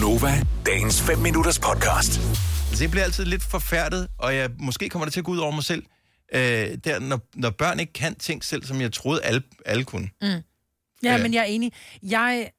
Gunova, dagens 5 minutters podcast. Altså, jeg bliver altid lidt forfærdet, og jeg, måske kommer det til at gå ud over mig selv, øh, der, når, når børn ikke kan ting selv, som jeg troede, alle, alle kunne. Ja, Ja. men jeg er enig. Jeg,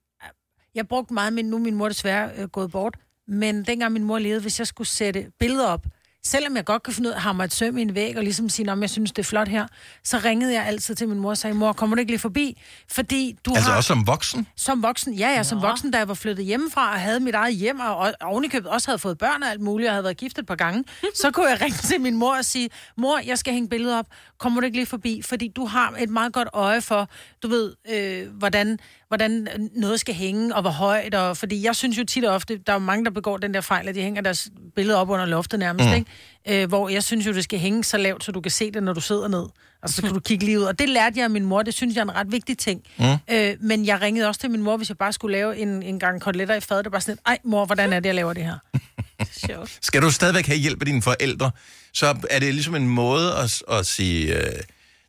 jeg brugte meget, men nu er min mor desværre øh, gået bort. Men dengang min mor levede, hvis jeg skulle sætte billeder op, selvom jeg godt kan finde ud af at hamre et søm i en væg, og ligesom sige, om jeg synes, det er flot her, så ringede jeg altid til min mor og sagde, mor, kommer du ikke lige forbi? Fordi du Altså har... også som voksen. Som voksen, ja, ja, som voksen, da jeg var flyttet hjemmefra og havde mit eget hjem, og, ovenikøbet også havde fået børn og alt muligt, og havde været gift et par gange, så kunne jeg ringe til min mor og sige, mor, jeg skal hænge billeder op, kommer du ikke lige forbi? Fordi du har et meget godt øje for, du ved, øh, hvordan, hvordan noget skal hænge, og hvor højt, og fordi jeg synes jo tit og ofte, der er jo mange, der begår den der fejl, at de hænger deres billeder op under loftet nærmest, mm. ikke? Øh, hvor jeg synes jo, det skal hænge så lavt, så du kan se det, når du sidder ned. Altså, så kan du kigge lige ud. Og det lærte jeg af min mor, det synes jeg er en ret vigtig ting. Mm. Øh, men jeg ringede også til min mor, hvis jeg bare skulle lave en, en gang koteletter i fad. Det var bare sådan, lidt, ej mor, hvordan er det, jeg laver det her? Sjovt. Skal du stadigvæk have hjælp af dine forældre, så er det ligesom en måde at, at sige øh,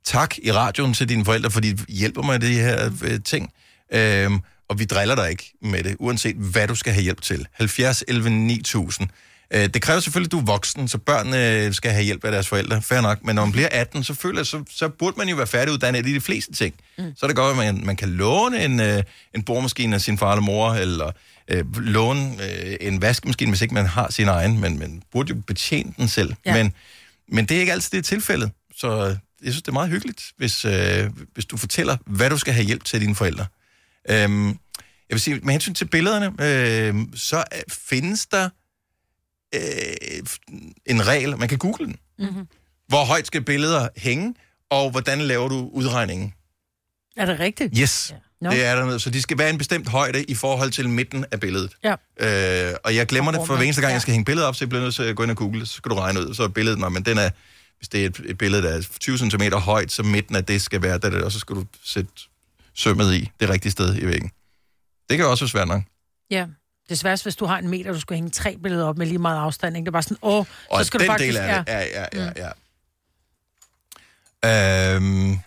tak i radioen til dine forældre, for de hjælper mig i de her øh, ting. Øhm, og vi driller dig ikke med det, uanset hvad du skal have hjælp til. 70 11 9000. Øh, det kræver selvfølgelig, at du er voksen, så børnene skal have hjælp af deres forældre. Fair nok. Men når man bliver 18, så, føler så, så burde man jo være færdiguddannet i de fleste ting. Mm. Så er det godt, at man, man kan låne en, øh, en boremaskine af sin far eller mor, eller øh, låne øh, en vaskemaskine, hvis ikke man har sin egen, men man burde jo betjene den selv. Ja. Men, men det er ikke altid det tilfældet. Så øh, jeg synes, det er meget hyggeligt, hvis, øh, hvis du fortæller, hvad du skal have hjælp til dine forældre. Øhm, jeg vil sige, med hensyn til billederne, øh, så findes der øh, en regel, man kan google den. Mm-hmm. Hvor højt skal billeder hænge, og hvordan laver du udregningen? Er det rigtigt? Yes, Nå. det er der noget. Så de skal være en bestemt højde i forhold til midten af billedet. Ja. Øh, og jeg glemmer det for hver eneste gang, Ja. jeg skal hænge billedet op, så jeg bliver nødt til at gå ind og google, så skal du regne ud, så er billedet, nå, men den er, hvis det er et, et billede, der er 20 cm højt, så midten af det skal være der, og så skal du sætte sømmet i det rigtige sted i væggen. Det kan også være svært nok. Ja. Det er hvis du har en meter, du skal hænge tre billeder op med lige meget afstand. Ikke? Det er bare sådan, åh, Og så skal den du faktisk... del af det, ja. ja, ja, ja, ja. Øhm,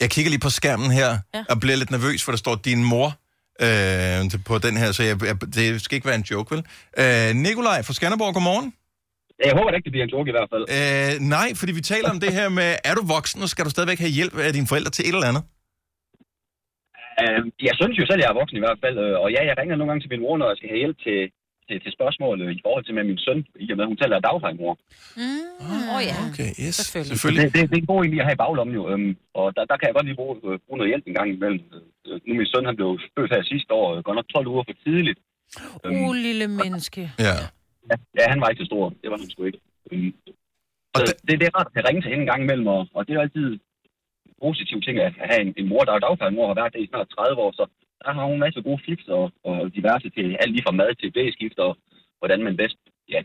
jeg kigger lige på skærmen her. Ja. og bliver lidt nervøs, for der står din mor øh, på den her, så jeg, jeg, det skal ikke være en joke, vel? Øh, Nikolaj fra Skanderborg, godmorgen. Jeg håber ikke, det bliver en joke i hvert fald. Øh, nej, fordi vi taler om det her med, er du voksen, og skal du stadigvæk have hjælp af dine forældre til et eller andet? Uh, jeg synes jo selv, jeg er voksen i hvert fald. øh, Og ja, jeg ringer nogle gange til min mor, når jeg skal have hjælp til, til, til spørgsmål øh, i forhold til med min søn, i og med, at hun selv er dagplejemor. Åh oh, ja. Okay, yes, Selvfølgelig. Selvfølgelig. det, det, det er en god idé at have i baglommen jo. Øhm, og der, der kan jeg godt lige bruge, øh, bruge noget hjælp en gang imellem. Øh, nu min søn, han blev født her sidste år, øh, godt nok 12 uger for tidligt. Øhm, Uh, lille menneske. Ja. Ja, ja, han var ikke så stor. Det var han sgu ikke. Øhm, Og så det- det, det er rart at ringe til hende en gang imellem, og, og det er altid en positiv ting at have en, en mor, der er dagplejemor, og har været det i snart 30 år, så der har hun en masse gode fix og, og diverse til alt lige fra mad til blæskift og hvordan man bedst, ja.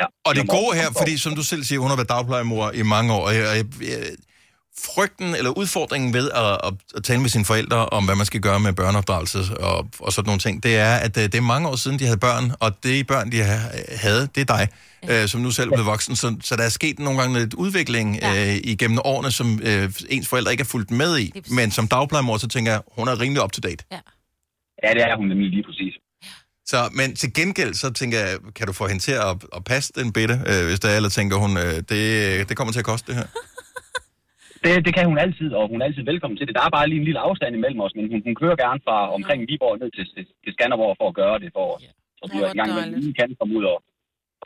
ja. Og det gode her, fordi som du selv siger, hun har været dagplejemor i mange år, og jeg, jeg, jeg, frygten eller udfordringen ved at, at, at tale med sine forældre om, hvad man skal gøre med børneopdragelse og, og sådan nogle ting, det er, at øh, det er mange år siden, de havde børn, og det børn, de ha- havde, det er dig, ja. øh, som nu selv er blevet voksen. Så, så der er sket nogle gange lidt udvikling ja. øh, igennem årene, som øh, ens forældre ikke er fulgt med i. Men som dagplejemor, så tænker jeg, hun er rimelig up to date. Ja, det er hun nemlig lige præcis. Så, men til gengæld, så tænker jeg, kan du få hende til at, at passe den bitte, øh, hvis der er, eller tænker hun, øh, det, det kommer til at koste det her? Det, det kan hun altid, og hun er altid velkommen til det. Der er bare lige en lille afstand imellem os, men hun, hun kører gerne fra omkring Viborg ned til, til, til Skanderborg for at gøre det for os. Så vi Hvor er i gang med, lige kan komme ud og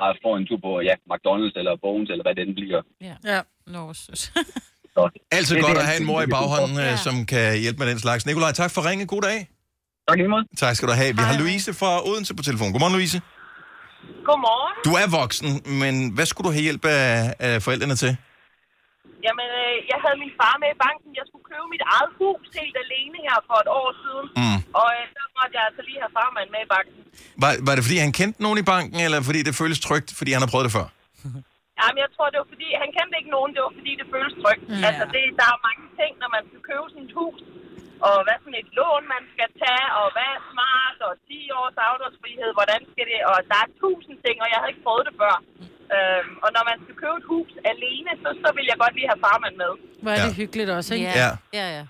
bare få en tur på ja, McDonald's eller Bones, eller hvad det end bliver. Ja. Nå, søs. Så, Altid Det godt det, at have en mor i baghånden, øh, Ja. som kan hjælpe med den slags. Nikolaj, tak for ringe. God dag. tak lige måde. Tak skal du have. Vi har Louise fra Odense på telefon. Godmorgen, Louise. Godmorgen. Du er voksen, men hvad skulle du have hjælp af, af forældrene til? Jamen, øh, jeg havde min far med i banken. Jeg skulle købe mit eget hus helt alene her for et år siden. Mm. Og øh, der måtte jeg altså lige have farmand med i banken. Var, var det, fordi han kendte nogen i banken, eller fordi det føles trygt, fordi han har prøvet det før? Jamen, jeg tror, det var fordi, han kendte ikke nogen. Det var fordi, det føles trygt. Ja. Altså, det, der er mange ting, når man skal købe sådan et hus. Og hvad for et lån, man skal tage, og hvad er smart, og 10 års afdragsfrihed, hvordan skal det... Og der er tusind ting, og jeg havde ikke prøvet det før. Øhm, og når man skal købe et hus alene, så, så vil jeg godt lige have farmand med. Hvor er det Ja. hyggeligt også, ikke? Ja. Ja. Ja, ja.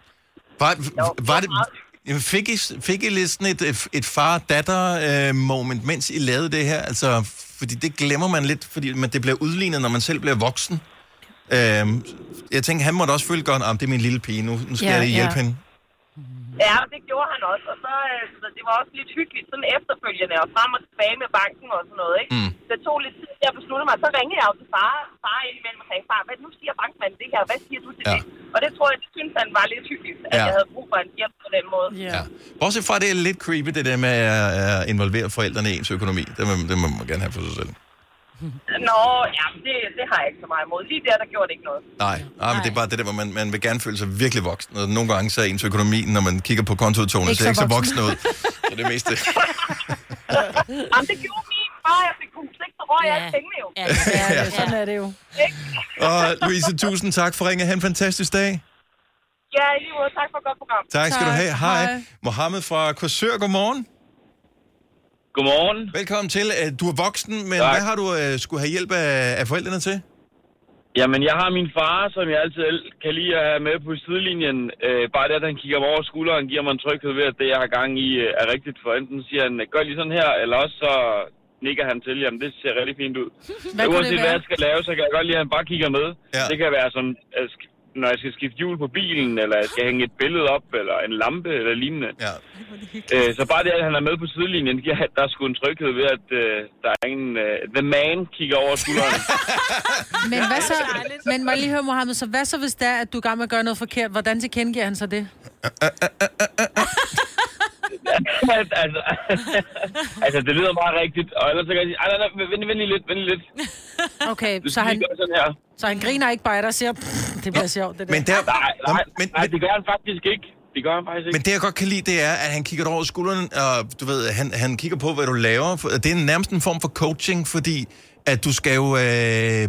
Var, Jo, var, det, fik, I, fik I lidt sådan et, et far-datter-moment, mens I lavede det her? Altså, fordi det glemmer man lidt, fordi man, det bliver udlignet, når man selv bliver voksen. Øhm, jeg tænker, han måtte også føle godt, at det er min lille pige, nu, nu skal Ja, jeg lige hjælpe ja. hende. Ja, det gjorde han også. Og så, øh, så det var også lidt hyggeligt sådan efterfølgende, og frem og tilbage med banken og sådan noget, ikke? Mm. Det tog lidt tid, jeg besluttede mig. Så ringede jeg jo til far, far indimellem og sagde, far, hvad, nu siger bankmanden det her, hvad siger du til Ja. det? Og det tror jeg, det synes han var lidt hyggeligt, at Ja. jeg havde brug for en hjælp på den måde. Ja. Bortset fra, det er lidt creepy, det der med at, at involvere forældrene i ens økonomi. Det må, det må man gerne have for sig selv. Nå, ja, det, det har jeg ikke så meget imod. Lige der, der gjorde det ikke noget. Nej, nej, men det er bare det der, hvor man, man vil gerne føle sig virkelig voksen. Og nogle gange så er ens økonomi, når man kigger på kontoudtogene, Ikke ser ikke så så voksen ud. Så det er mest det. Jamen, det gjorde min far, jeg fik hus, ikke? Så røg jeg alle pengene jo. Ja, Ja, det, sådan er det jo. Og Louise, tusind tak for ringe. Ha' en fantastisk dag. Ja, i lige måde. Tak for et godt program. Tak skal du Tak. have. Hej. Hej. Mohammed fra Korsør, godmorgen. Godmorgen. Velkommen til. Øh, Du er voksen, men Tak. hvad har du uh, skulle have hjælp af, af forældrene til? Jamen, jeg har min far, som jeg altid kan lide at have med på sidelinjen. Øh, bare det, at han kigger mig over skulderen, giver mig en tryghed ved, at det, jeg har gang i, øh, er rigtigt. For enten siger han, gør lige sådan her, eller også så nikker han til, jamen det ser rigtig fint ud. Hvad uanset hvad jeg skal lave, så kan jeg godt lide, at han bare kigger med. Ja. Det kan være sådan, sk- når jeg skal skifte hjul på bilen, eller jeg skal hænge et billede op, eller en lampe, eller lignende. Ja. Øh, så bare det, at han er med på sidelinjen, giver, at der er sgu en tryghed ved, at øh, der er ingen... Øh, the man kigger over skulderen. Men hvad så, men må jeg lige høre, Mohammed, så hvad så, hvis det er, at du er gang med at gøre noget forkert? Hvordan tilkendegiver han så det? altså, altså, det lyder meget rigtigt. Og ellers så kan jeg sige, "Ej, nej, nej, vent, vent lige lidt, vent lige lidt. Okay, så han, så han griner ikke bare og siger, "Pff, det bliver sjovt, det der. Men, der, Nej, nej, men, nej, det gør han faktisk ikke. Det gør han faktisk ikke. men det, jeg godt kan lide, det er, at han kigger over skulderen, og du ved, han, han kigger på, hvad du laver. Det er nærmest en form for coaching, fordi at du skal jo øh,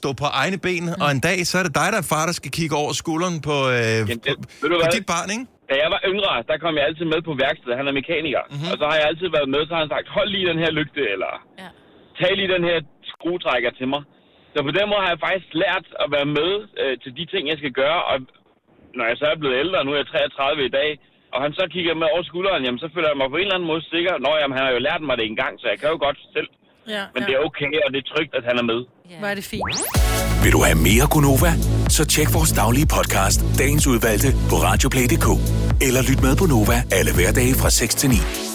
stå på egne ben, og en dag, så er det dig, der er far, der skal kigge over skulderen på, øh, det- på, ved du på dit barn, ikke? Da jeg var yngre, der kom jeg altid med på værkstedet. Han er mekaniker. Mhm. Mm-hmm. Og så har jeg altid været med, så har han sagt, hold lige den her lygte, eller Ja. tag lige den her skruetrækker til mig. Så på den måde har jeg faktisk lært at være med øh, til de ting, jeg skal gøre. Og når jeg så er blevet ældre, nu er jeg 33 i dag, og han så kigger med over skulderen, jamen så føler jeg mig på en eller anden måde sikker. Nå, jamen han har jo lært mig det en gang, så jeg kan jo godt selv. Ja, Men ja. det er okay, og det er trygt, at han er med. Hvor er det fint. Vil du have mere Gunova? Så tjek vores daglige podcast, dagens udvalgte, på radioplay.dk. Eller lyt med på Nova alle hverdage fra 6 til 9.